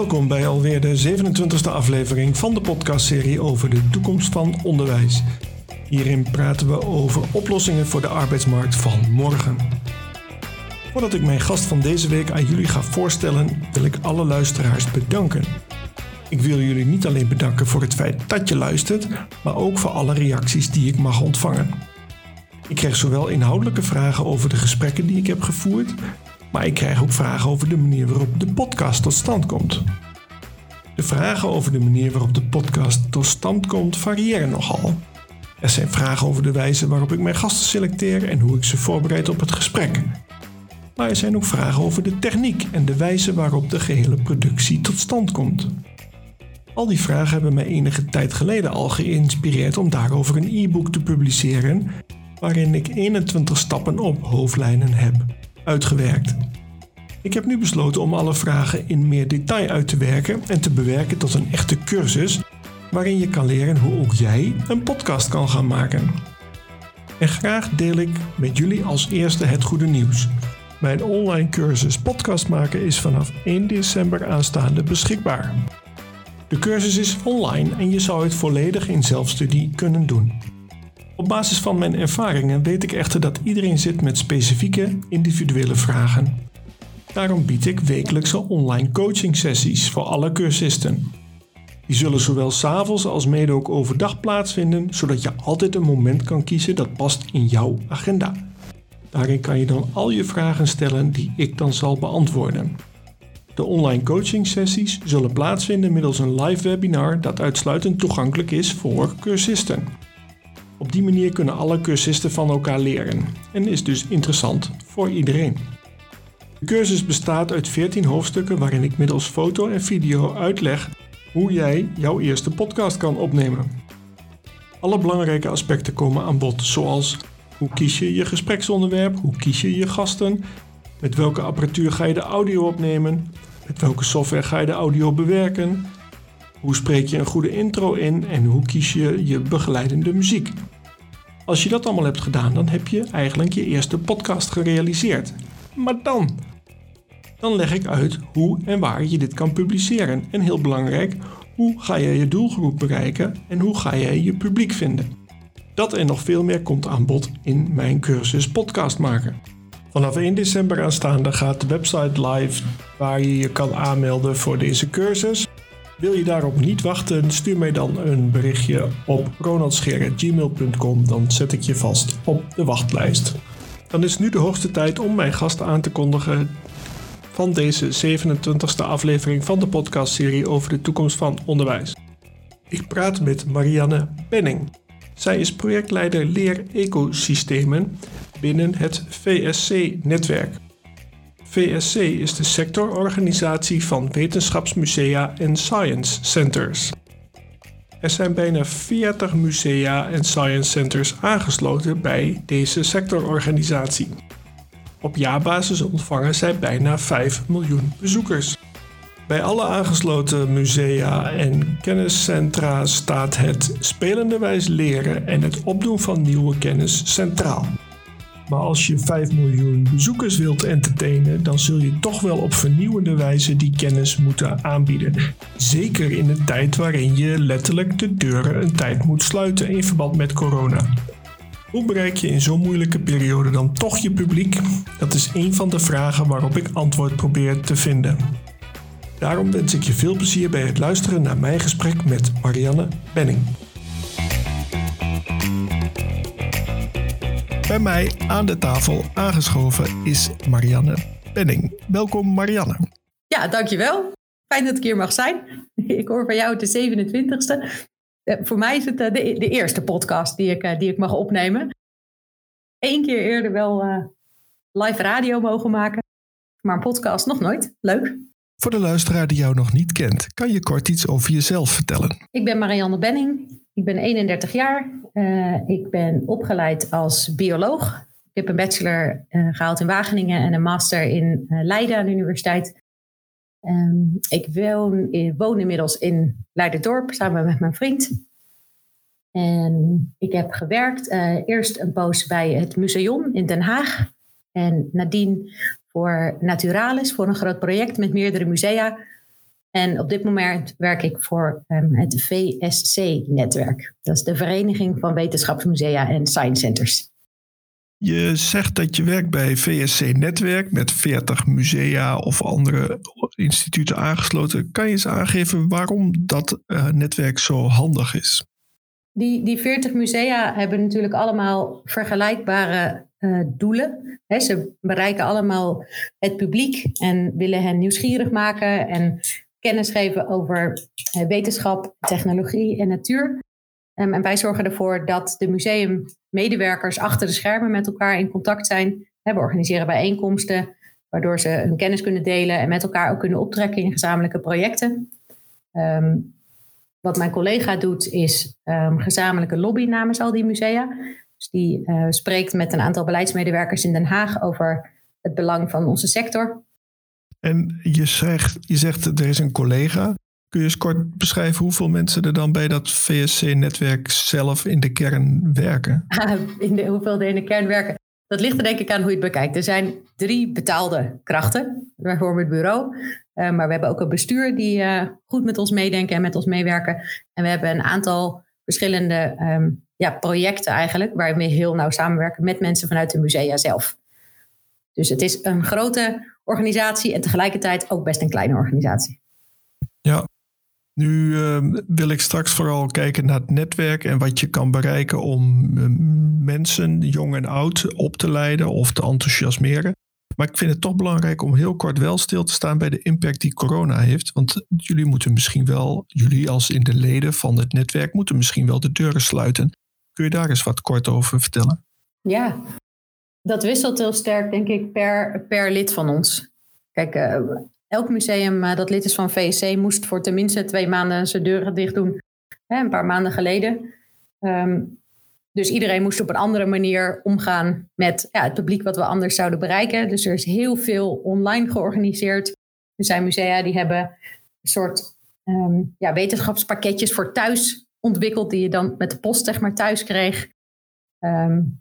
Welkom bij alweer de 27e aflevering van de podcastserie over de toekomst van onderwijs. Hierin praten we over oplossingen voor de arbeidsmarkt van morgen. Voordat ik mijn gast van deze week aan jullie ga voorstellen, wil ik alle luisteraars bedanken. Ik wil jullie niet alleen bedanken voor het feit dat je luistert, maar ook voor alle reacties die ik mag ontvangen. Ik krijg zowel inhoudelijke vragen over de gesprekken die ik heb gevoerd, maar ik krijg ook vragen over de manier waarop de podcast tot stand komt. De vragen over de manier waarop de podcast tot stand komt variëren nogal. Er zijn vragen over de wijze waarop ik mijn gasten selecteer en hoe ik ze voorbereid op het gesprek. Maar er zijn ook vragen over de techniek en de wijze waarop de gehele productie tot stand komt. Al die vragen hebben mij enige tijd geleden al geïnspireerd om daarover een e-book te publiceren, waarin ik 21 stappen op hoofdlijnen heb uitgewerkt. Ik heb nu besloten om alle vragen in meer detail uit te werken en te bewerken tot een echte cursus waarin je kan leren hoe ook jij een podcast kan gaan maken. En graag deel ik met jullie als eerste het goede nieuws. Mijn online cursus podcast maken is vanaf 1 december aanstaande beschikbaar. De cursus is online en je zou het volledig in zelfstudie kunnen doen. Op basis van mijn ervaringen weet ik echter dat iedereen zit met specifieke individuele vragen. Daarom bied ik wekelijkse online coaching sessies voor alle cursisten. Die zullen zowel s'avonds als mede ook overdag plaatsvinden, zodat je altijd een moment kan kiezen dat past in jouw agenda. Daarin kan je dan al je vragen stellen die ik dan zal beantwoorden. De online coaching sessies zullen plaatsvinden middels een live webinar dat uitsluitend toegankelijk is voor cursisten. Op die manier kunnen alle cursisten van elkaar leren en is dus interessant voor iedereen. De cursus bestaat uit 14 hoofdstukken waarin ik middels foto en video uitleg hoe jij jouw eerste podcast kan opnemen. Alle belangrijke aspecten komen aan bod, zoals hoe kies je je gespreksonderwerp, hoe kies je je gasten, met welke apparatuur ga je de audio opnemen, met welke software ga je de audio bewerken, hoe spreek je een goede intro in en hoe kies je je begeleidende muziek. Als je dat allemaal hebt gedaan, dan heb je eigenlijk je eerste podcast gerealiseerd. Maar dan? Dan leg ik uit hoe en waar je dit kan publiceren. En heel belangrijk, hoe ga jij je doelgroep bereiken en hoe ga jij je publiek vinden? Dat en nog veel meer komt aan bod in mijn cursus podcast maken. Vanaf 1 december aanstaande gaat de website live waar je je kan aanmelden voor deze cursus. Wil je daarop niet wachten, stuur mij dan een berichtje op ronaldscher.gmail.com, dan zet ik je vast op de wachtlijst. Dan is nu de hoogste tijd om mijn gasten aan te kondigen van deze 27e aflevering van de podcastserie over de toekomst van onderwijs. Ik praat met Marianne Penning. Zij is projectleider leer-ecosystemen binnen het VSC-netwerk. VSC is de sectororganisatie van wetenschapsmusea en science centers. Er zijn bijna 40 musea en science centers aangesloten bij deze sectororganisatie. Op jaarbasis ontvangen zij bijna 5 miljoen bezoekers. Bij alle aangesloten musea en kenniscentra staat het spelenderwijs leren en het opdoen van nieuwe kennis centraal. Maar als je 5 miljoen bezoekers wilt entertainen, dan zul je toch wel op vernieuwende wijze die kennis moeten aanbieden. Zeker in een tijd waarin je letterlijk de deuren een tijd moet sluiten in verband met corona. Hoe bereik je in zo'n moeilijke periode dan toch je publiek? Dat is een van de vragen waarop ik antwoord probeer te vinden. Daarom wens ik je veel plezier bij het luisteren naar mijn gesprek met Marianne Benning. Bij mij aan de tafel aangeschoven is Marianne Benning. Welkom Marianne. Ja, dankjewel. Fijn dat ik hier mag zijn. Ik hoor van jou de 27e. Eh, voor mij is het eh, de, de eerste podcast die ik, eh, die ik mag opnemen. Eén keer eerder wel live radio mogen maken, maar een podcast nog nooit. Leuk. Voor de luisteraar die jou nog niet kent, kan je kort iets over jezelf vertellen? Ik ben Marianne Benning. Ik ben 31 jaar. ik ben opgeleid als bioloog. Ik heb een bachelor gehaald in Wageningen en een master in Leiden aan de universiteit. Ehm, ik woon, woon, inmiddels in Leiderdorp samen met mijn vriend. En ik heb gewerkt eerst een poos bij het museum in Den Haag. En nadien voor Naturalis, voor een groot project met meerdere musea. En op dit moment werk ik voor um, het VSC-netwerk. Dat is de Vereniging van Wetenschapsmusea en Science Centers. Je zegt dat je werkt bij VSC Netwerk met 40 musea of andere instituten aangesloten. Kan je eens aangeven waarom dat uh, netwerk zo handig is? Die, die 40 musea hebben natuurlijk allemaal vergelijkbare uh, doelen. Ze bereiken allemaal het publiek en willen hen nieuwsgierig maken en kennis geven over uh, wetenschap, technologie en natuur. Um, en wij zorgen ervoor dat de museummedewerkers achter de schermen met elkaar in contact zijn. we organiseren bijeenkomsten, waardoor ze hun kennis kunnen delen en met elkaar ook kunnen optrekken in gezamenlijke projecten. Um, wat mijn collega doet, is um, gezamenlijke lobby namens al die musea. Dus die uh, spreekt met een aantal beleidsmedewerkers in Den Haag over het belang van onze sector. En je zegt, je zegt er is een collega. Kun je eens kort beschrijven hoeveel mensen er dan bij dat VSC-netwerk zelf in de kern werken? in de, hoeveel er in de kern werken? Dat ligt er denk ik aan hoe je het bekijkt. Er zijn drie betaalde krachten, bijvoorbeeld het bureau. Uh, maar we hebben ook een bestuur die uh, goed met ons meedenken en met ons meewerken. En we hebben een aantal verschillende um, ja, projecten eigenlijk, waar we heel nauw samenwerken met mensen vanuit de musea zelf. Dus het is een grote organisatie en tegelijkertijd ook best een kleine organisatie. Ja, nu uh, wil ik straks vooral kijken naar het netwerk en wat je kan bereiken om uh, mensen, jong en oud, op te leiden of te enthousiasmeren. Maar ik vind het toch belangrijk om heel kort wel stil te staan bij de impact die corona heeft. Want jullie moeten misschien wel, jullie als in de leden van het netwerk, moeten misschien wel de deuren sluiten. Kun je daar eens wat kort over vertellen? Ja, dat wisselt heel sterk, denk ik, per, per lid van ons. Kijk, uh, elk museum uh, dat lid is van VSC moest voor tenminste twee maanden zijn deuren dicht doen. Hè, een paar maanden geleden. Um, dus iedereen moest op een andere manier omgaan met ja, het publiek wat we anders zouden bereiken. Dus er is heel veel online georganiseerd. Er zijn musea die hebben een soort um, ja, wetenschapspakketjes voor thuis ontwikkeld, die je dan met de post zeg maar thuis kreeg. Um,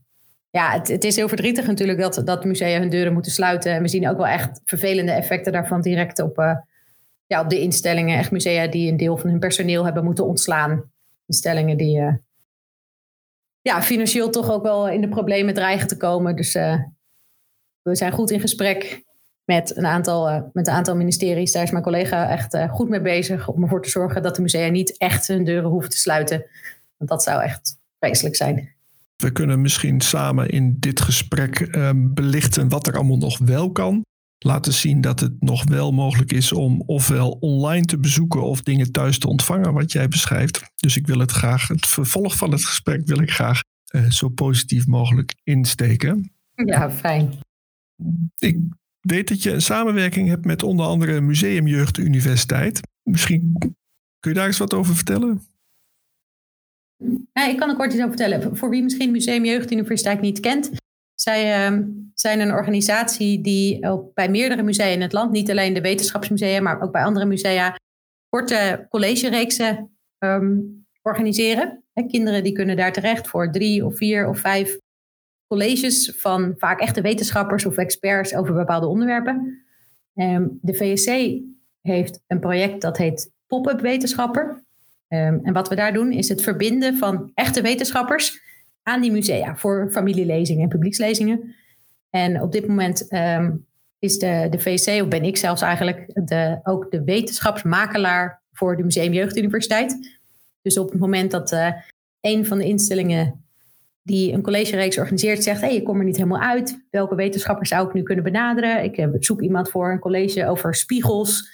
ja, het, het, is heel verdrietig natuurlijk dat, dat musea hun deuren moeten sluiten. En we zien ook wel echt vervelende effecten daarvan direct op, uh, ja, op de instellingen. Echt musea die een deel van hun personeel hebben moeten ontslaan. Instellingen die uh, ja, financieel toch ook wel in de problemen dreigen te komen. Dus uh, we zijn goed in gesprek met een aantal, met een aantal ministeries. Daar is mijn collega echt goed mee bezig om ervoor te zorgen dat de musea niet echt hun deuren hoeven te sluiten. Want dat zou echt vreselijk zijn. We kunnen misschien samen in dit gesprek uh, belichten wat er allemaal nog wel kan. Laten zien dat het nog wel mogelijk is om ofwel online te bezoeken of dingen thuis te ontvangen, wat jij beschrijft. Dus ik wil het graag, het vervolg van het gesprek wil ik graag uh, zo positief mogelijk insteken. Ja, fijn. Ik weet dat je een samenwerking hebt met onder andere Museum Jeugd Universiteit. Misschien kun je daar eens wat over vertellen? Ja, ik kan er kort iets over vertellen. Voor wie misschien Museum Jeugduniversiteit niet kent. Zij uh, zijn een organisatie die bij meerdere musea in het land, niet alleen de wetenschapsmusea, maar ook bij andere musea, korte collegereeksen um, organiseren. Kinderen die kunnen daar terecht voor drie of vier of vijf colleges van vaak echte wetenschappers of experts over bepaalde onderwerpen. Um, de VSC heeft een project dat heet Pop-up Wetenschapper. Um, en wat we daar doen is het verbinden van echte wetenschappers aan die musea voor familielezingen en publiekslezingen. En op dit moment um, is de, de VC, of ben ik zelfs eigenlijk, de, ook de wetenschapsmakelaar voor de Museum Jeugduniversiteit. Dus op het moment dat uh, een van de instellingen die een collegereeks organiseert zegt: hey, ik kom er niet helemaal uit. Welke wetenschappers zou ik nu kunnen benaderen? Ik uh, zoek iemand voor een college over spiegels.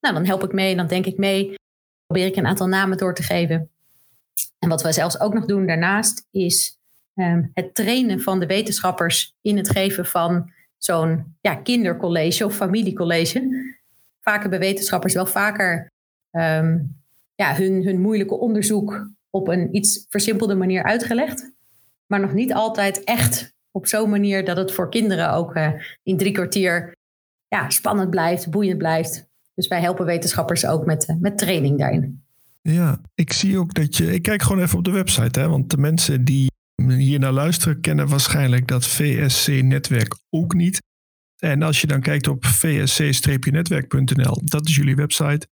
Nou, dan help ik mee dan denk ik mee probeer ik een aantal namen door te geven. En wat wij zelfs ook nog doen daarnaast is um, het trainen van de wetenschappers in het geven van zo'n ja, kindercollege of familiecollege. Vaak hebben wetenschappers wel vaker um, ja, hun, hun moeilijke onderzoek op een iets versimpelde manier uitgelegd. Maar nog niet altijd echt op zo'n manier dat het voor kinderen ook uh, in drie kwartier ja, spannend blijft, boeiend blijft. Dus wij helpen wetenschappers ook met, eh, met training daarin. Ja, ik zie ook dat je. Ik kijk gewoon even op de website, hè, want de mensen die hier naar luisteren kennen waarschijnlijk dat VSC-netwerk ook niet. En als je dan kijkt op vsc-netwerk.nl, dat is jullie website.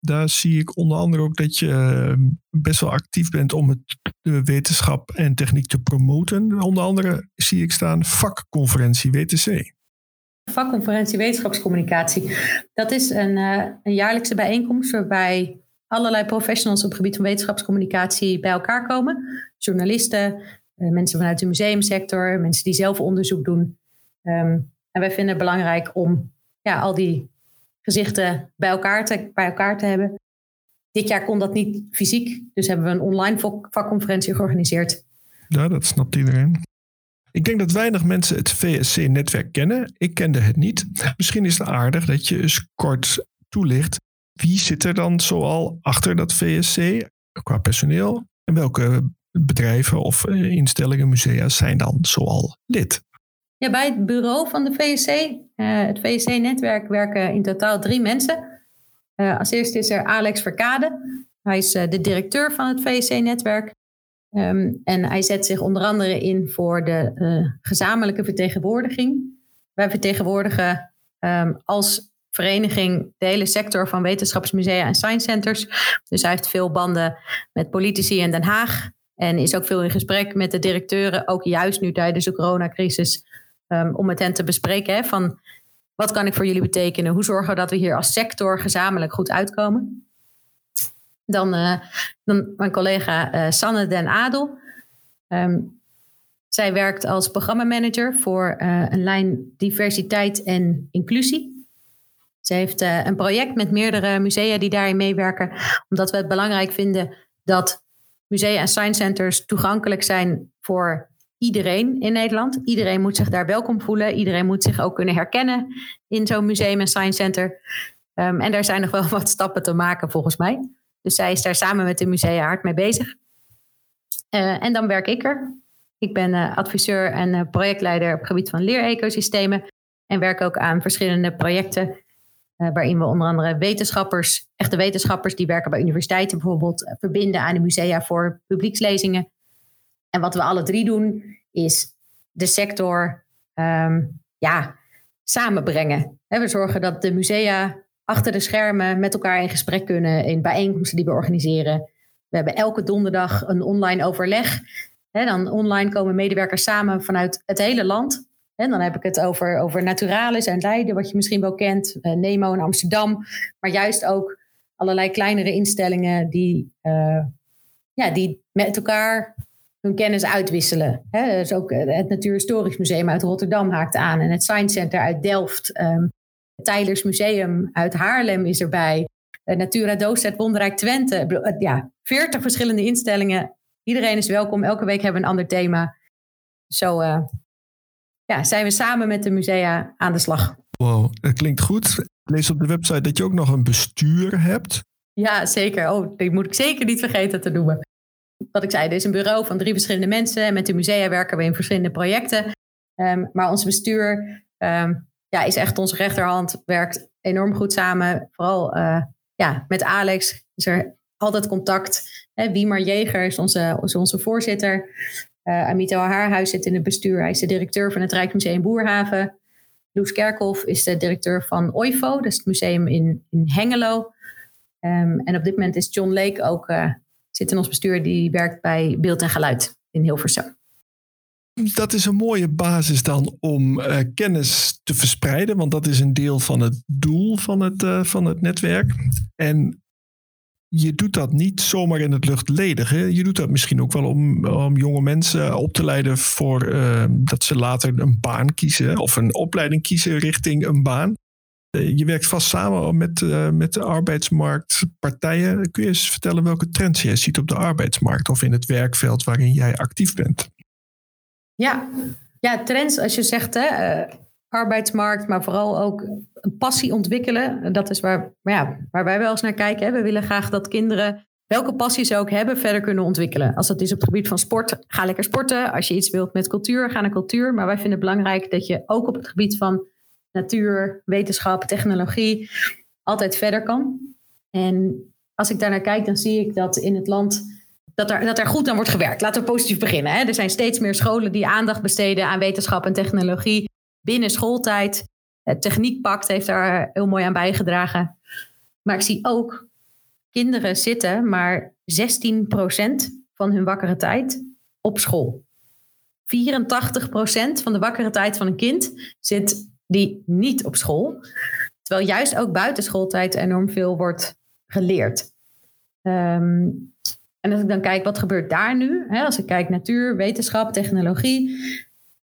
daar zie ik onder andere ook dat je ehm, best wel actief bent om het, de wetenschap en techniek te promoten. Onder andere zie ik staan vakconferentie WTC. Vakconferentie Wetenschapscommunicatie. Dat is een, uh, een jaarlijkse bijeenkomst waarbij allerlei professionals op het gebied van wetenschapscommunicatie bij elkaar komen. Journalisten, uh, mensen vanuit de museumsector, mensen die zelf onderzoek doen. Um, en wij vinden het belangrijk om ja, al die gezichten bij elkaar, te, bij elkaar te hebben. Dit jaar kon dat niet fysiek, dus hebben we een online vakconferentie georganiseerd. Ja, dat snapt iedereen. Ik denk dat weinig mensen het VSC-netwerk kennen. Ik kende het niet. Misschien is het aardig dat je eens kort toelicht. Wie zit er dan zoal achter dat VSC qua personeel? En welke bedrijven of eh, instellingen, musea zijn dan zoal lid? Ja, bij het bureau van de VSC, uh, het VSC-netwerk, werken in totaal drie mensen. Uh, als eerste is er Alex Verkade. Hij is uh, de directeur van het VSC-netwerk. Um, en hij zet zich onder andere in voor de gezamenlijke vertegenwoordiging. Wij vertegenwoordigen um, als vereniging de hele sector van wetenschapsmusea en science centers. Dus hij heeft veel banden met politici in Den Haag. En is ook veel in gesprek met de directeuren, ook juist nu tijdens de coronacrisis um, om met hen te bespreken. Van wat kan ik voor jullie betekenen? Hoe zorgen we dat we hier als sector gezamenlijk goed uitkomen? Dan, uh, dan mijn collega uh, Sanne Den Adel. Um, zij werkt als programmamanager voor uh, een lijn diversiteit en inclusie. Ze heeft een project met meerdere musea die daarin meewerken, omdat we het belangrijk vinden dat musea en science centers toegankelijk zijn voor iedereen in Nederland. Iedereen moet zich daar welkom voelen. Iedereen moet zich ook kunnen herkennen in zo'n museum en science center. Um, en daar zijn nog wel wat stappen te maken volgens mij. Dus zij is daar samen met de musea hard mee bezig. Uh, en dan werk ik er. Ik ben uh, adviseur en uh, projectleider op het gebied van leerecosystemen. En werk ook aan verschillende projecten. waarin we onder andere wetenschappers, echte wetenschappers die werken bij universiteiten bijvoorbeeld, verbinden aan de musea voor publiekslezingen. En wat we alle drie doen, is de sector um, ja, samenbrengen. we zorgen dat de musea achter de schermen met elkaar in gesprek kunnen in bijeenkomsten die we organiseren. We hebben elke donderdag een online overleg. dan online komen medewerkers samen vanuit het hele land. En dan heb ik het over, over Naturalis en Leiden, wat je misschien wel kent. Uh, Nemo in Amsterdam. Maar juist ook allerlei kleinere instellingen die, uh, ja, die met elkaar hun kennis uitwisselen. Dus ook eh, het Natuurhistorisch Museum uit Rotterdam haakt aan en het Science Center uit Delft. Um, het Tylers Museum uit Haarlem is erbij. Uh, Natura Doos Wonderrijk Twente. Uh, ja, veertig verschillende instellingen. Iedereen is welkom. Elke week hebben we een ander thema. Zo uh, ja, zijn we samen met de musea aan de slag. Wow, dat klinkt goed. Ik lees op de website dat je ook nog een bestuur hebt. Ja, zeker. Oh, die moet ik zeker niet vergeten te noemen wat ik zei, er is een bureau van drie verschillende mensen. En met de musea werken we in verschillende projecten. Um, maar ons bestuur um, ja, is echt onze rechterhand, werkt enorm goed samen. Vooral uh, ja, met Alex is er altijd contact. Hè, Jeger is onze, onze voorzitter. Uh, Amito Haarhuis zit in het bestuur. Hij is de directeur van het Rijksmuseum Boerhaven. Loes Kerkhoff is de directeur van OIFO, dat is het museum in, in Hengelo. Um, en op dit moment is John Lake ook uh, zit in ons bestuur die werkt bij beeld en geluid in Hilversum. Dat is een mooie basis dan om uh, kennis te verspreiden, want dat is een deel van het doel van het, uh, van het netwerk. En je doet dat niet zomaar in het luchtledige. Je doet dat misschien ook wel om, om jonge mensen op te leiden voor uh, dat ze later een baan kiezen of een opleiding kiezen richting een baan. Eh, je werkt vast samen met, uh, met de arbeidsmarktpartijen. Kun je eens vertellen welke trends je ziet op de arbeidsmarkt of in het werkveld waarin jij actief bent? Ja, ja trends als je zegt hè, uh, arbeidsmarkt, maar vooral ook een passie ontwikkelen. Dat is waar, ja, waar wij wel eens naar kijken. Hè. We willen graag dat kinderen welke passie ze ook hebben, verder kunnen ontwikkelen. Als dat is op het gebied van sport, ga lekker sporten. Als je iets wilt met cultuur, ga naar cultuur. Maar wij vinden het belangrijk dat je ook op het gebied van natuur, wetenschap, technologie altijd verder kan. En als ik daar naar kijk, dan zie ik dat in het land dat er, dat er goed aan wordt gewerkt. Laten we positief beginnen. Hè? Er zijn steeds meer scholen die aandacht besteden aan wetenschap en technologie binnen schooltijd. Het Techniekpact heeft daar heel mooi aan bijgedragen. Maar ik zie ook kinderen zitten maar 16% van hun wakkere tijd op school. 84% van de wakkere tijd van een kind zit die niet op school. Terwijl juist ook buitenschooltijd enorm veel wordt geleerd. Ehm, en als ik dan kijk, wat gebeurt daar nu? Hè, als ik kijk natuur, wetenschap, technologie.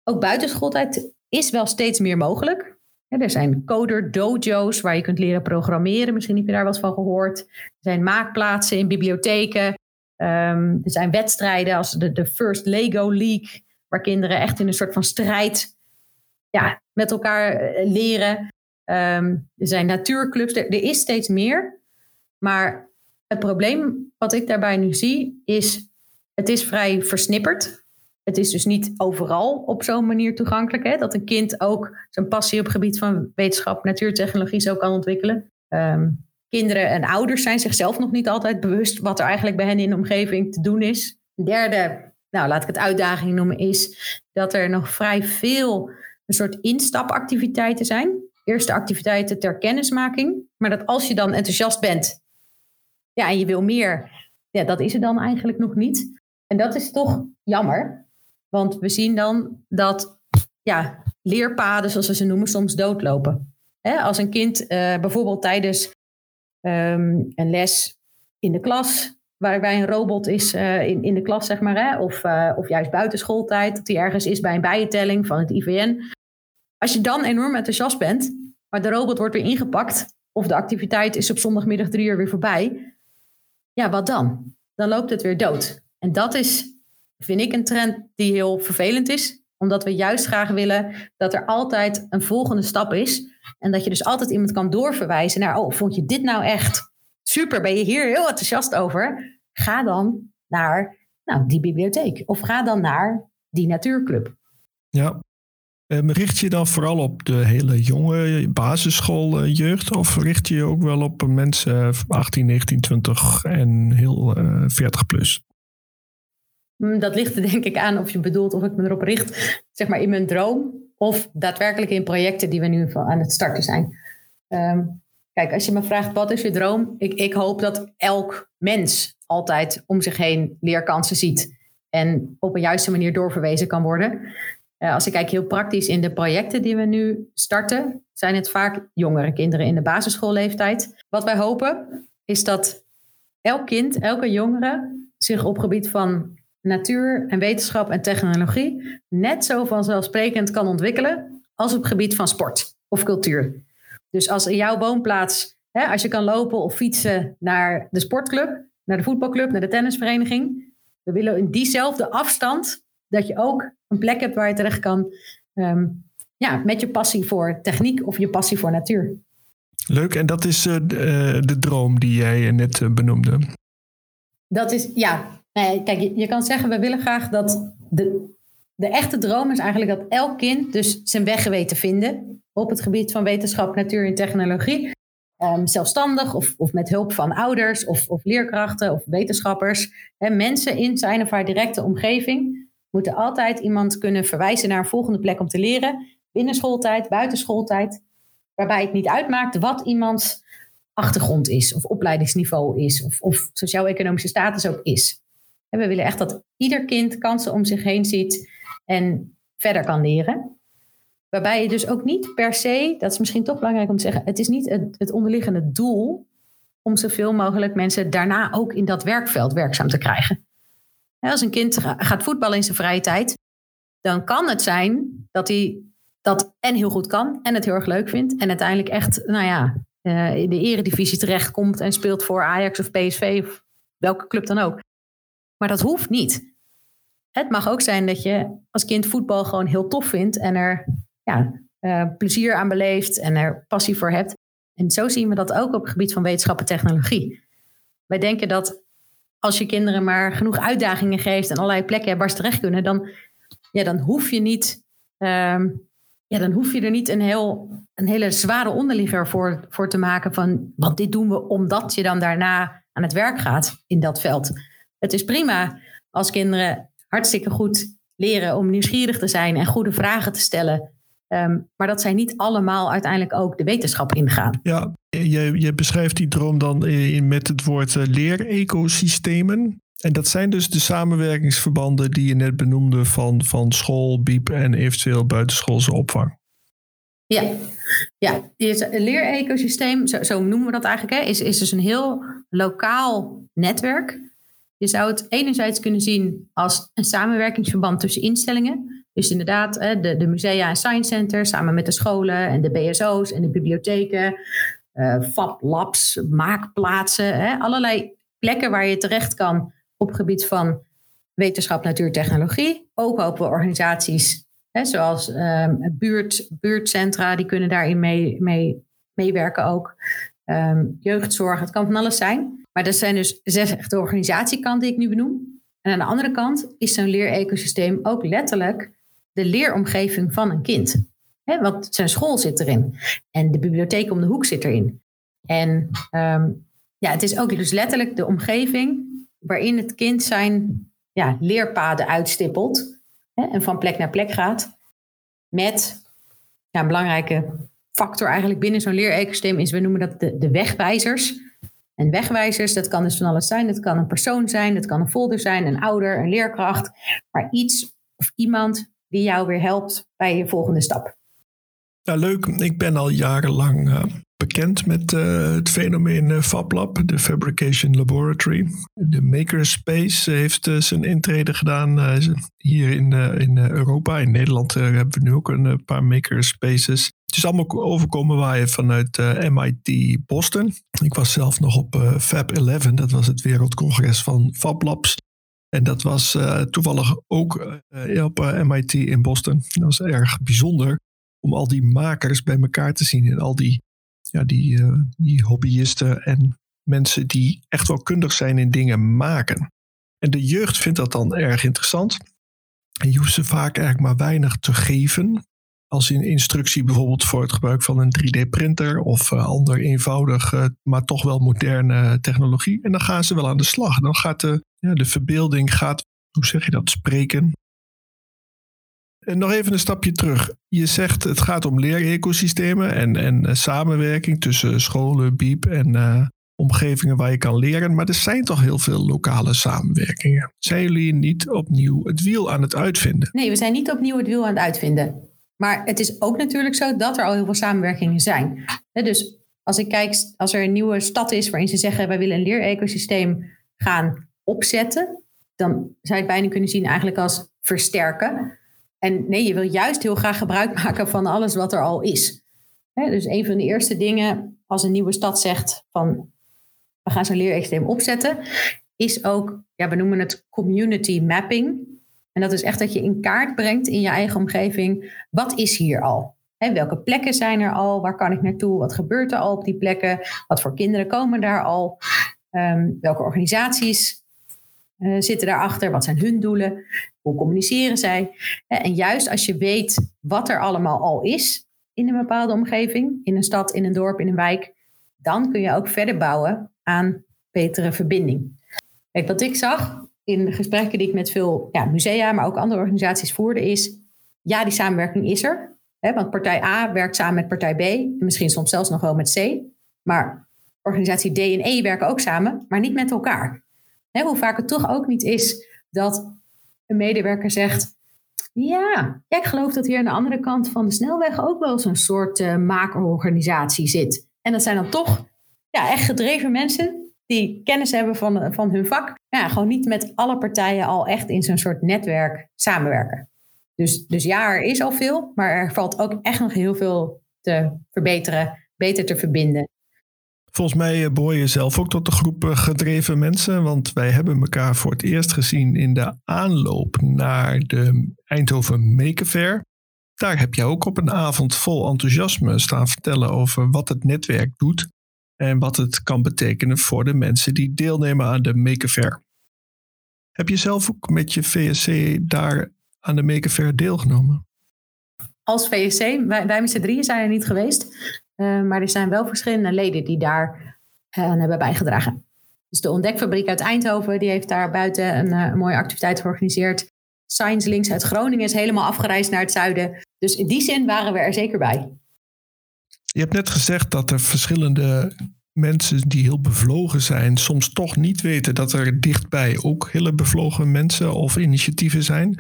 Ook buitenschooltijd is wel steeds meer mogelijk. er zijn coder dojo's waar je kunt leren programmeren. Misschien heb je daar wat van gehoord. Er zijn maakplaatsen in bibliotheken. Ehm, er zijn wedstrijden als de, de First Lego League, waar kinderen echt in een soort van strijd ja, met elkaar eh, leren. Ehm, er zijn natuurclubs, er, is steeds meer. Maar het probleem wat ik daarbij nu zie is, het is vrij versnipperd. Het is dus niet overal op zo'n manier toegankelijk. Hè? Dat een kind ook zijn passie op het gebied van wetenschap, natuurtechnologie zo kan ontwikkelen. Ehm, kinderen en ouders zijn zichzelf nog niet altijd bewust wat er eigenlijk bij hen in de omgeving te doen is. Derde, nou laat ik het uitdaging noemen, is dat er nog vrij veel een soort instapactiviteiten zijn. Eerste activiteiten ter kennismaking. Maar dat als je dan enthousiast bent ja, en je wil meer, ja, dat is er dan eigenlijk nog niet. En dat is toch jammer. Want we zien dan dat ja, leerpaden, zoals we ze noemen, soms doodlopen. als een kind uh, bijvoorbeeld tijdens um, een les in de klas, waarbij een robot is uh, in, in de klas, zeg maar, hè, of, uh, of juist buitenschooltijd, dat die ergens is bij een bijentelling van het IVN. Als je dan enorm enthousiast bent, maar de robot wordt weer ingepakt, of de activiteit is op zondagmiddag drie uur weer voorbij, ja, wat dan? Dan loopt het weer dood. En dat is, vind ik, een trend die heel vervelend is omdat we juist graag willen dat er altijd een volgende stap is. En dat je dus altijd iemand kan doorverwijzen naar, oh, vond je dit nou echt super? Ben je hier heel enthousiast over? Ga dan naar nou, die bibliotheek. Of ga dan naar die natuurclub. Ja. Um, richt je dan vooral op de hele jonge basisschooljeugd? Of richt je je ook wel op mensen 18, 19, 20 en heel uh, eh, 40 plus? Mm, dat ligt er denk ik aan of je bedoelt of ik me erop richt, zeg maar in mijn droom, of daadwerkelijk in projecten die we nu aan het starten zijn. Um, kijk, als je me vraagt wat is je droom, ik, ik hoop dat elk mens altijd om zich heen leerkansen ziet en op een juiste manier doorverwezen kan worden. Uh, als ik kijk heel praktisch in de projecten die we nu starten, zijn het vaak jongere kinderen in de basisschoolleeftijd. Wat wij hopen is dat elk kind, elke jongere zich op gebied van natuur en wetenschap en technologie net zo vanzelfsprekend kan ontwikkelen als op gebied van sport of cultuur. Dus als in jouw woonplaats, hè, als je kan lopen of fietsen naar de sportclub, naar de voetbalclub, naar de tennisvereniging, we willen in diezelfde afstand dat je ook een plek hebt waar je terecht kan ehm, ja, met je passie voor techniek of je passie voor natuur. Leuk, en dat is uh, de, de, droom die jij net uh, benoemde. Dat is, ja, Nee, kijk, je, je kan zeggen, we willen graag dat de, de echte droom is eigenlijk dat elk kind dus zijn weg weet te vinden op het gebied van wetenschap, natuur en technologie. Um, zelfstandig of, of met hulp van ouders of, of leerkrachten of wetenschappers. En mensen in zijn of haar directe omgeving moeten altijd iemand kunnen verwijzen naar een volgende plek om te leren. Binnen schooltijd, buiten schooltijd. Waarbij het niet uitmaakt wat iemands achtergrond is, of opleidingsniveau is, of, of sociaal-economische status ook is. En we willen echt dat ieder kind kansen om zich heen ziet en verder kan leren. Waarbij je dus ook niet per se, dat is misschien toch belangrijk om te zeggen, het is niet het, het onderliggende doel om zoveel mogelijk mensen daarna ook in dat werkveld werkzaam te krijgen. Als een kind gaat voetballen in zijn vrije tijd, dan kan het zijn dat hij dat en heel goed kan en het heel erg leuk vindt. En uiteindelijk echt, nou ja, eh, in de eredivisie terechtkomt en speelt voor Ajax of PSV of welke club dan ook. Maar dat hoeft niet. Het mag ook zijn dat je als kind voetbal gewoon heel tof vindt en er ja, uh, plezier aan beleeft en er passie voor hebt. En zo zien we dat ook op het gebied van wetenschap en technologie. Wij denken dat als je kinderen maar genoeg uitdagingen geeft en allerlei plekken waar ze terecht kunnen, dan, ja, dan hoef je niet. Uh, ja, dan hoef je er niet een, heel, een hele zware onderligger voor, voor te maken van wat dit doen we omdat je dan daarna aan het werk gaat in dat veld. Het is prima als kinderen hartstikke goed leren om nieuwsgierig te zijn en goede vragen te stellen. Ehm, maar dat zij niet allemaal uiteindelijk ook de wetenschap ingaan. Ja, je, je beschrijft die droom dan met het woord leerecosystemen. En dat zijn dus de samenwerkingsverbanden die je net benoemde van, van school, biep en eventueel buitenschoolse opvang. Ja, ja. het leerecosysteem, zo, zo noemen we dat eigenlijk, hè, is, is dus een heel lokaal netwerk. Je zou het enerzijds kunnen zien als een samenwerkingsverband tussen instellingen. Dus inderdaad, de, de musea en science centers samen met de scholen en de BSO's en de bibliotheken, uh, fab labs, maakplaatsen, allerlei plekken waar je terecht kan op gebied van wetenschap, natuur, technologie. Ook open organisaties zoals um, buurt, buurtcentra, die kunnen daarin mee, mee, meewerken ook. Um, jeugdzorg, het kan van alles zijn. Maar dat zijn dus zes echte organisatiekanten die ik nu benoem. En aan de andere kant is zo'n leerecosysteem ook letterlijk de leeromgeving van een kind. He, want zijn school zit erin. En de bibliotheek om de hoek zit erin. En um, ja, het is ook dus letterlijk de omgeving waarin het kind zijn ja, leerpaden uitstippelt en van plek naar plek gaat. Met ja, een belangrijke factor eigenlijk binnen zo'n leerecosysteem is, we noemen dat de, de wegwijzers. En wegwijzers, dat kan dus van alles zijn. Dat kan een persoon zijn, dat kan een folder zijn, een ouder, een leerkracht. Maar iets of iemand die jou weer helpt bij je volgende stap. Ja, leuk. Ik ben al jarenlang uh, bekend met uh, het fenomeen uh, FabLab, de Fabrication Laboratory. De Makerspace heeft zijn intrede gedaan hier in, in Europa. In Nederland hebben we nu ook een paar Makerspaces. Het is allemaal overkomen waaien vanuit MIT Boston. Ik was zelf nog op Fab 11, dat was het wereldcongres van FabLabs. En dat was toevallig ook op MIT in Boston. Dat was erg bijzonder om al die makers bij elkaar te zien en al die ja, die, uh, die hobbyisten en mensen die echt wel kundig zijn in dingen maken. En de jeugd vindt dat dan erg interessant. En je hoeft ze vaak eigenlijk maar weinig te geven. Als in instructie bijvoorbeeld voor het gebruik van een 3D-printer of uh, ander eenvoudig, uh, maar toch wel moderne technologie. En dan gaan ze wel aan de slag. Dan gaat de, ja, de verbeelding, gaat, hoe zeg je dat, spreken. En nog even een stapje terug. Je zegt het gaat om leerecosystemen en, en eh, samenwerking tussen scholen, biep en uh, omgevingen waar je kan leren. Maar er zijn toch heel veel lokale samenwerkingen. Zijn jullie niet opnieuw het wiel aan het uitvinden? Nee, we zijn niet opnieuw het wiel aan het uitvinden. Maar het is ook natuurlijk zo dat er al heel veel samenwerkingen zijn. Dus als ik kijk, als er een nieuwe stad is waarin ze zeggen wij willen een leerecosysteem gaan opzetten, dan zou je het bijna kunnen zien eigenlijk als versterken. En nee, je wil juist heel graag gebruik maken van alles wat er al is. dus een van de eerste dingen als een nieuwe stad zegt van we gaan zo'n leersysteem opzetten, is ook, ja, we noemen het community mapping. En dat is echt dat je in kaart brengt in je eigen omgeving, wat is hier al? welke plekken zijn er al? Waar kan ik naartoe? Wat gebeurt er al op die plekken? Wat voor kinderen komen daar al? Ehm, welke organisaties uh, zitten daarachter? Wat zijn hun doelen? Hoe communiceren zij? Eh, en juist als je weet wat er allemaal al is in een bepaalde omgeving, in een stad, in een dorp, in een wijk, dan kun je ook verder bouwen aan betere verbinding. Kijk, wat ik zag in gesprekken die ik met veel ja, musea, maar ook andere organisaties voerde, is ja, die samenwerking is er. Hè, want partij A werkt samen met partij B, en misschien soms zelfs nog wel met C. Maar organisatie D en E werken ook samen, maar niet met elkaar. Hoe vaak het toch ook niet is dat een medewerker zegt: ja, ik geloof dat hier aan de andere kant van de snelweg ook wel zo'n soort uh, maakorganisatie zit. En dat zijn dan toch ja, echt gedreven mensen die kennis hebben van, van hun vak. Ja, gewoon niet met alle partijen al echt in zo'n soort netwerk samenwerken. Dus, dus ja, er is al veel, maar er valt ook echt nog heel veel te verbeteren, beter te verbinden. Volgens mij eh, behoor je zelf ook tot de groep eh, gedreven mensen, want wij hebben elkaar voor het eerst gezien in de aanloop naar de Eindhoven Maker Fair. Daar heb jij ook op een avond vol enthousiasme staan vertellen over wat het netwerk doet en wat het kan betekenen voor de mensen die deelnemen aan de Maker Fair. Heb je zelf ook met je VSC daar aan de Maker Fair deelgenomen? Als VSC, wij, wij met z'n drieën zijn er niet geweest. Eh, maar er zijn wel verschillende leden die daar uh, aan hebben bijgedragen. Dus de Ontdekfabriek uit Eindhoven, die heeft daar buiten een, uh, mooie activiteit georganiseerd. Science Links uit Groningen is helemaal afgereisd naar het zuiden. Dus in die zin waren we er zeker bij. Je hebt net gezegd dat er verschillende mensen die heel bevlogen zijn, soms toch niet weten dat er dichtbij ook hele bevlogen mensen of initiatieven zijn.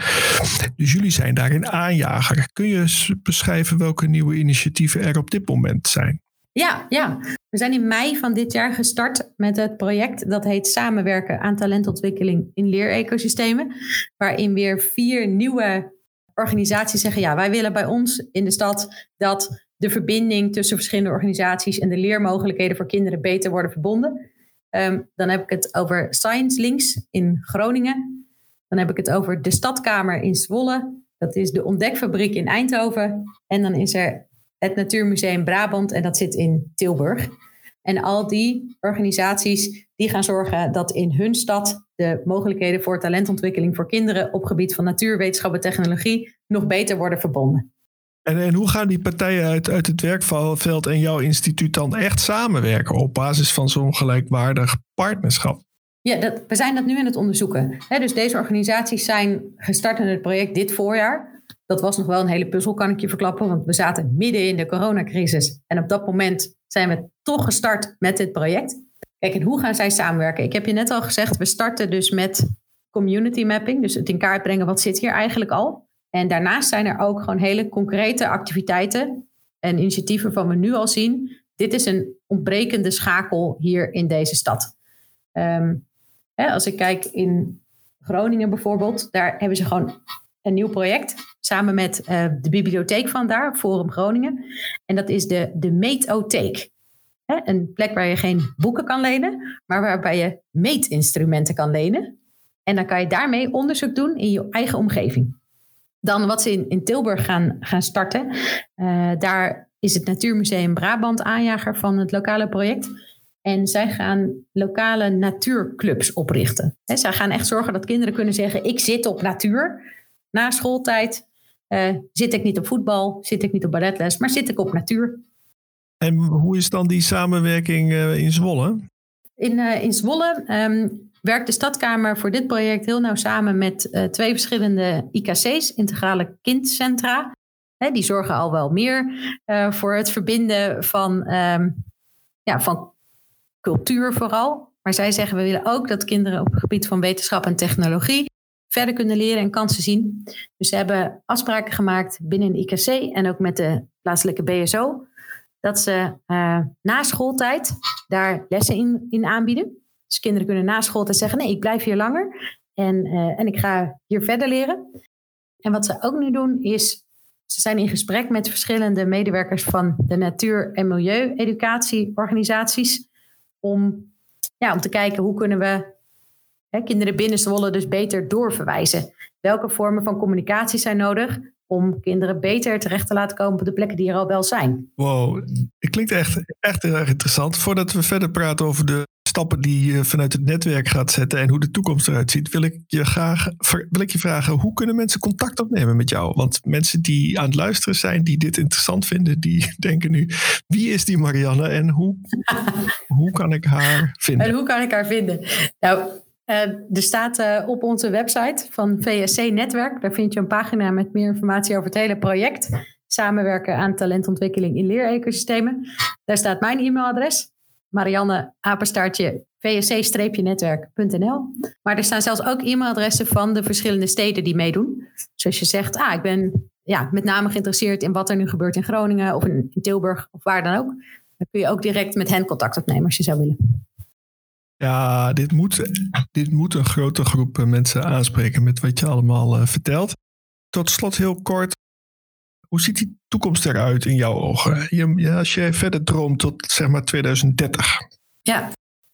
Dus jullie zijn daarin aanjager. Kun je beschrijven welke nieuwe initiatieven er op dit moment zijn? Ja, ja, we zijn in mei van dit jaar gestart met het project dat heet Samenwerken aan talentontwikkeling in leerecosystemen. Waarin weer vier nieuwe organisaties zeggen: ja, wij willen bij ons in de stad dat de verbinding tussen verschillende organisaties en de leermogelijkheden voor kinderen beter worden verbonden. Ehm, dan heb ik het over Science Links in Groningen. Dan heb ik het over de Stadkamer in Zwolle. Dat is de Ontdekfabriek in Eindhoven. En dan is er het Natuurmuseum Brabant en dat zit in Tilburg. En al die organisaties die gaan zorgen dat in hun stad de mogelijkheden voor talentontwikkeling voor kinderen op gebied van natuurwetenschap en technologie nog beter worden verbonden. En, en hoe gaan die partijen uit, uit het werkveld en jouw instituut dan echt samenwerken op basis van zo'n gelijkwaardig partnerschap? Ja, dat, we zijn dat nu in het onderzoeken. dus deze organisaties zijn gestart in het project dit voorjaar. Dat was nog wel een hele puzzel, kan ik je verklappen, want we zaten midden in de coronacrisis. En op dat moment zijn we toch gestart met dit project. Kijk, en hoe gaan zij samenwerken? Ik heb je net al gezegd, we starten dus met community mapping, dus het in kaart brengen wat zit hier eigenlijk al. En daarnaast zijn er ook gewoon hele concrete activiteiten en initiatieven van we nu al zien. Dit is een ontbrekende schakel hier in deze stad. Ehm, hè, als ik kijk in Groningen bijvoorbeeld, daar hebben ze gewoon een nieuw project samen met uh, de bibliotheek van daar, Forum Groningen. En dat is de, de Meetotheek. Hè, een plek waar je geen boeken kan lenen, maar waarbij je meetinstrumenten kan lenen. En dan kan je daarmee onderzoek doen in je eigen omgeving. Dan wat ze in, in Tilburg gaan, gaan starten. Uh, daar is het Natuurmuseum Brabant aanjager van het lokale project. En zij gaan lokale natuurclubs oprichten. He, zij gaan echt zorgen dat kinderen kunnen zeggen: Ik zit op natuur. Na schooltijd uh, zit ik niet op voetbal, zit ik niet op balletles, maar zit ik op natuur. En hoe is dan die samenwerking uh, in Zwolle? In, in Zwolle um, werkt de Stadkamer voor dit project heel nauw samen met uh, twee verschillende IKC's, integrale kindcentra. Hè, die zorgen al wel meer uh, voor het verbinden van, um, ja, van cultuur vooral. Maar zij zeggen we willen ook dat kinderen op het gebied van wetenschap en technologie verder kunnen leren en kansen zien. Dus ze hebben afspraken gemaakt binnen de IKC en ook met de plaatselijke BSO. Dat ze uh, na schooltijd daar lessen in, in aanbieden. Dus kinderen kunnen na school zeggen: nee, ik blijf hier langer en, uh, en ik ga hier verder leren. En wat ze ook nu doen is, ze zijn in gesprek met verschillende medewerkers van de natuur- en milieu-educatieorganisaties om, ja, om te kijken hoe kunnen we hè, kinderen binnen Zwolle dus beter doorverwijzen. Welke vormen van communicatie zijn nodig om kinderen beter terecht te laten komen op de plekken die er al wel zijn. Wow, het klinkt echt, echt heel erg interessant. Voordat we verder praten over de stappen die je vanuit het netwerk gaat zetten en hoe de toekomst eruit ziet, wil ik je graag wil ik je vragen: hoe kunnen mensen contact opnemen met jou? Want mensen die aan het luisteren zijn, die dit interessant vinden, die denken nu: wie is die Marianne en hoe, hoe kan ik haar vinden? En hoe kan ik haar vinden? Nou, uh, er staat uh, op onze website van VSC Netwerk, daar vind je een pagina met meer informatie over het hele project. Samenwerken aan talentontwikkeling in leerecosystemen. Daar staat mijn e-mailadres. Marianne apenstaartje vsc-netwerk.nl. Maar er staan zelfs ook e-mailadressen van de verschillende steden die meedoen. Dus als je zegt, ah, ik ben ja, met name geïnteresseerd in wat er nu gebeurt in Groningen of in, Tilburg of waar dan ook. Dan kun je ook direct met hen contact opnemen als je zou willen. Ja, dit moet, dit moet een grote groep mensen aanspreken met wat je allemaal uh, vertelt. Tot slot heel kort, hoe ziet die toekomst eruit in jouw ogen? Je, als je verder droomt tot zeg maar 2030. Ja,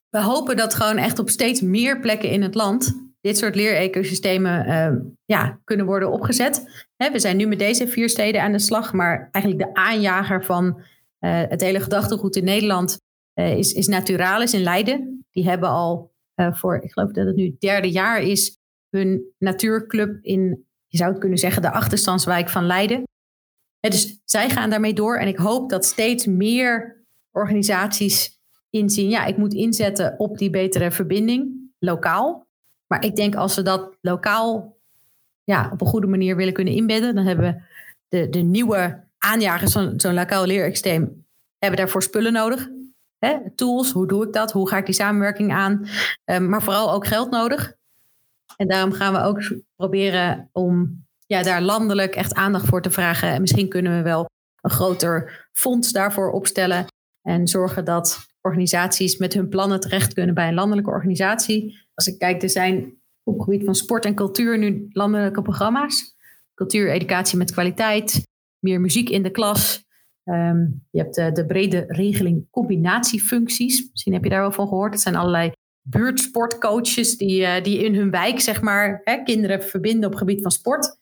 we hopen dat gewoon echt op steeds meer plekken in het land dit soort leerecosystemen uh, ja, kunnen worden opgezet. we zijn nu met deze vier steden aan de slag, maar eigenlijk de aanjager van uh, het hele gedachtegoed in Nederland uh, is, is Naturalis in Leiden. Die hebben al voor, ik geloof dat het nu het derde jaar is, hun natuurclub in, je zou het kunnen zeggen, de achterstandswijk van Leiden dus zij gaan daarmee door. En ik hoop dat steeds meer organisaties inzien. Ja, ik moet inzetten op die betere verbinding, lokaal. Maar ik denk als we dat lokaal ja, op een goede manier willen kunnen inbedden. Dan hebben we de, de nieuwe aanjagers van zo'n lokaal leerextreem hebben daarvoor spullen nodig. Tools, hoe doe ik dat? Hoe ga ik die samenwerking aan? Um, maar vooral ook geld nodig. En daarom gaan we ook proberen om ja, daar landelijk echt aandacht voor te vragen. En misschien kunnen we wel een groter fonds daarvoor opstellen. En zorgen dat organisaties met hun plannen terecht kunnen bij een landelijke organisatie. Als ik kijk, er zijn op het gebied van sport en cultuur nu landelijke programma's. Cultuur, educatie met kwaliteit, meer muziek in de klas. Ehm, je hebt de, de, brede regeling combinatiefuncties. Misschien heb je daar wel van gehoord. Het zijn allerlei buurtsportcoaches die, uh, die in hun wijk, zeg maar, hè, kinderen verbinden op het gebied van sport.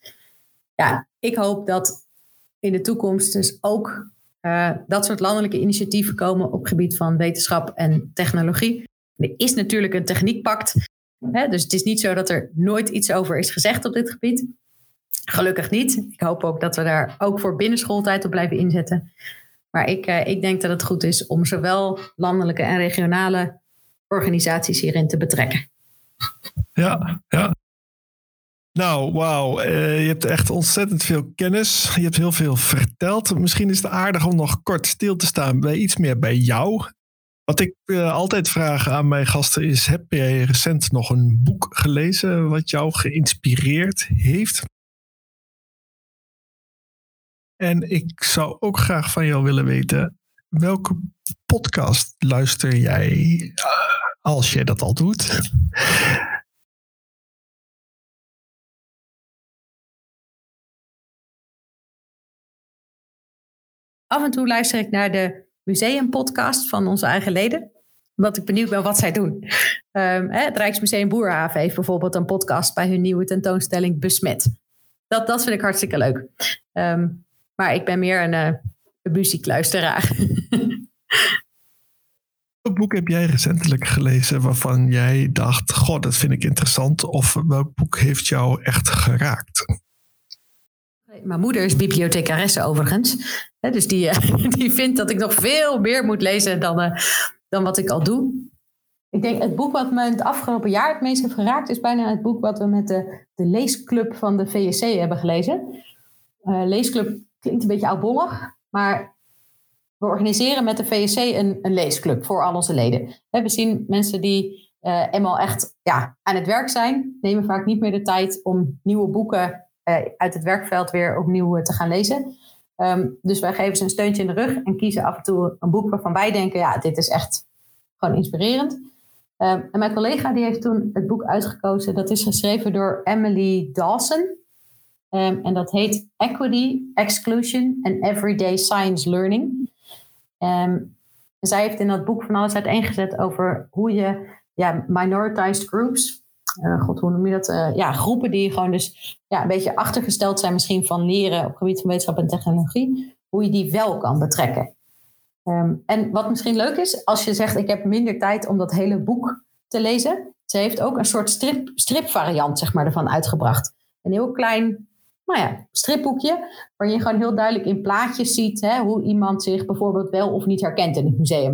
Ja, ik hoop dat in de toekomst dus ook uh, dat soort landelijke initiatieven komen op gebied van wetenschap en technologie. Er is natuurlijk een techniekpact. Hè, dus het is niet zo dat er nooit iets over is gezegd op dit gebied. Gelukkig niet. Ik hoop ook dat we daar ook voor binnenschooltijd op blijven inzetten. Maar ik, uh, ik denk dat het goed is om zowel landelijke en regionale organisaties hierin te betrekken. Ja, ja. Nou, wauw. Uh, je hebt echt ontzettend veel kennis. Je hebt heel veel verteld. Misschien is het aardig om nog kort stil te staan bij iets meer bij jou. Wat ik uh, altijd vraag aan mijn gasten is: heb jij recent nog een boek gelezen wat jou geïnspireerd heeft? En ik zou ook graag van jou willen weten: welke podcast luister jij als jij dat al doet? Af en toe luister ik naar de museumpodcast van onze eigen leden. Omdat ik benieuwd ben wat zij doen. Um, het Rijksmuseum Boerhaven heeft bijvoorbeeld een podcast bij hun nieuwe tentoonstelling Besmet. Dat, dat vind ik hartstikke leuk. Um, maar ik ben meer een, uh, een muziekluisteraar. Welk boek heb jij recentelijk gelezen waarvan jij dacht: Goh, dat vind ik interessant? Of welk boek heeft jou echt geraakt? Mijn moeder is bibliothecaresse overigens. Dus die, eh, die vindt dat ik nog veel meer moet lezen dan, uh, dan wat ik al doe. Ik denk het boek wat me het afgelopen jaar het meest heeft geraakt... is bijna het boek wat we met de, de leesclub van de VSC hebben gelezen. Uh, leesclub klinkt een beetje oudbollig, maar we organiseren met de VSC een, een leesclub voor al onze leden. We zien mensen die uh, eenmaal echt ja, aan het werk zijn, nemen vaak niet meer de tijd om nieuwe boeken uit het werkveld weer opnieuw te gaan lezen. Um, dus wij geven ze een steuntje in de rug en kiezen af en toe een boek waarvan wij denken, ja, dit is echt gewoon inspirerend. Um, en mijn collega die heeft toen het boek uitgekozen. Dat is geschreven door Emily Dawson. Um, en dat heet Equity, Exclusion and Everyday Science Learning. Zij heeft in dat boek van alles uiteengezet over hoe je ja, minoritized groups, uh, hoe noem je dat? Uh, ja, groepen die gewoon dus ja, een beetje achtergesteld zijn misschien van leren op het gebied van wetenschap en technologie, hoe je die wel kan betrekken. Um, en wat misschien leuk is, als je zegt ik heb minder tijd om dat hele boek te lezen, ze heeft ook een soort strip, stripvariant zeg maar, ervan uitgebracht. Een heel klein nou ja, stripboekje, waar je gewoon heel duidelijk in plaatjes ziet hè, hoe iemand zich bijvoorbeeld wel of niet herkent in het museum.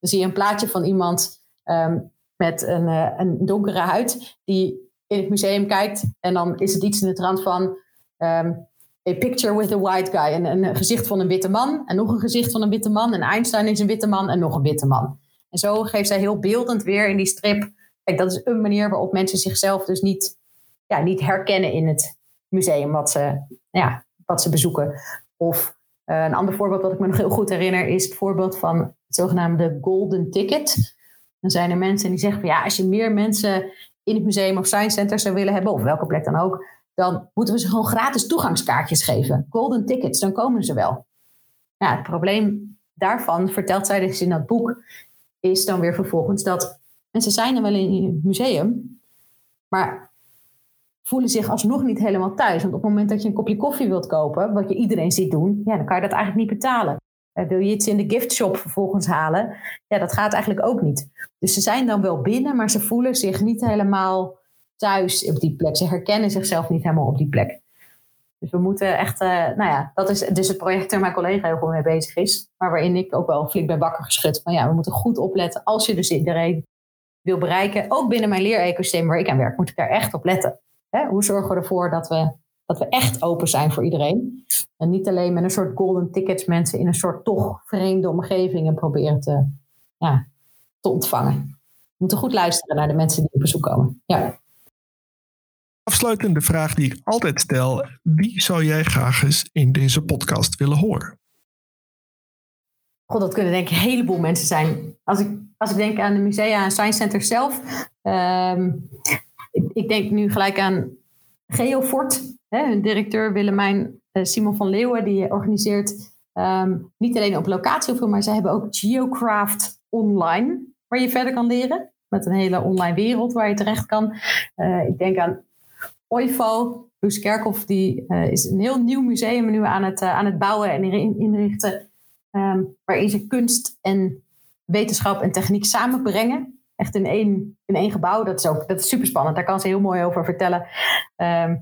Dan zie je een plaatje van iemand um, met een, uh, een, donkere huid die in het museum kijkt en dan is het iets in de trant van um, a picture with a white guy. En een gezicht van een witte man en nog een gezicht van een witte man en Einstein is een witte man en nog een witte man. En zo geeft zij heel beeldend weer in die strip. Kijk, dat is een manier waarop mensen zichzelf dus niet, ja, niet herkennen in het museum wat ze, ja, wat ze bezoeken. Of uh, een ander voorbeeld dat ik me nog heel goed herinner is het voorbeeld van het zogenaamde Golden Ticket. Dan zijn er mensen die zeggen van ja, als je meer mensen in het museum of science center zou willen hebben, of welke plek dan ook, dan moeten we ze gewoon gratis toegangskaartjes geven. Golden tickets, dan komen ze wel. Ja, het probleem daarvan, vertelt zij dus in dat boek, is dan weer vervolgens dat mensen zijn er wel in het museum, maar voelen zich alsnog niet helemaal thuis. Want op het moment dat je een kopje koffie wilt kopen, wat je iedereen ziet doen, ja, dan kan je dat eigenlijk niet betalen. Uh, wil je iets in de giftshop vervolgens halen, ja, dat gaat eigenlijk ook niet. Dus ze zijn dan wel binnen, maar ze voelen zich niet helemaal thuis op die plek. Ze herkennen zichzelf niet helemaal op die plek. Dus we moeten echt, uh, nou ja, dat is dus het project waar mijn collega heel veel mee bezig is. Maar waarin ik ook wel flink ben wakker geschud. Van ja, we moeten goed opletten als je dus iedereen wil bereiken. Ook binnen mijn leerecosysteem waar ik aan werk, moet ik daar echt op letten hè, hoe zorgen we ervoor dat we, dat we echt open zijn voor iedereen? En niet alleen met een soort golden tickets mensen in een soort toch vreemde omgevingen proberen te, ja, te ontvangen. We moeten goed luisteren naar de mensen die op bezoek komen. Ja. Afsluitende vraag die ik altijd stel: wie zou jij graag eens in deze podcast willen horen? God, dat kunnen denk ik een heleboel mensen zijn. Als ik, als ik denk aan de musea en science centers zelf. ehm, ik, ik denk nu gelijk aan Geofort. Hè, hun directeur Willemijn eh, Simon van Leeuwen. Die organiseert ehm, niet alleen op locatie veel, maar ze hebben ook Geocraft online. Waar je verder kan leren. Met een hele online wereld waar je terecht kan. Eh, ik denk aan OIFO. Loes Kerkhoff die, eh, is een heel nieuw museum nu aan het, aan het bouwen en in- inrichten. Ehm, waarin ze kunst en wetenschap en techniek samenbrengen. Echt in één, in één gebouw. Dat is ook dat is super spannend. Daar kan ze heel mooi over vertellen. Ehm,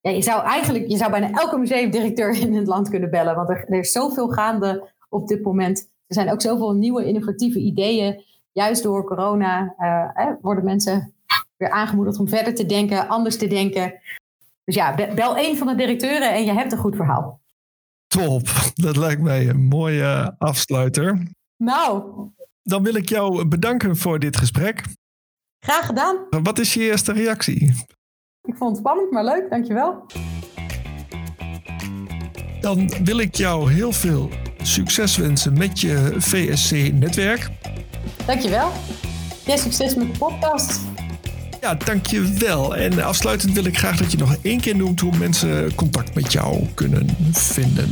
ja, je zou eigenlijk, je zou bijna elke museumdirecteur in het land kunnen bellen. Want er, er is zoveel gaande op dit moment. Er zijn ook zoveel nieuwe innovatieve ideeën. Juist door corona eh, hè, worden mensen weer aangemoedigd om verder te denken, anders te denken. Dus ja, be- bel één van de directeuren en je hebt een goed verhaal. Top, dat lijkt mij een mooie afsluiter. Nou, Dan wil ik jou bedanken voor dit gesprek. graag gedaan. Wat is je eerste reactie? Ik vond het spannend, maar leuk. Dankjewel. Dan wil ik jou heel veel succes wensen met je VSC-netwerk. Dankjewel. Ja, succes met de podcast. Ja, dankjewel. En afsluitend wil ik graag dat je nog één keer noemt hoe mensen contact met jou kunnen vinden.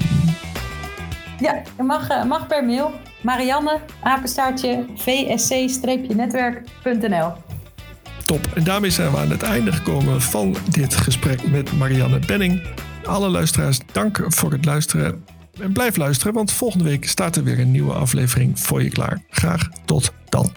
Ja, je mag, eh, mag per mail. Marianne, apenstaartje, vsc-netwerk.nl. Top. En daarmee zijn we aan het einde gekomen van dit gesprek met Marianne Benning. Alle luisteraars, dank voor het luisteren. En blijf luisteren, want volgende week staat er weer een nieuwe aflevering voor je klaar. Graag tot dan.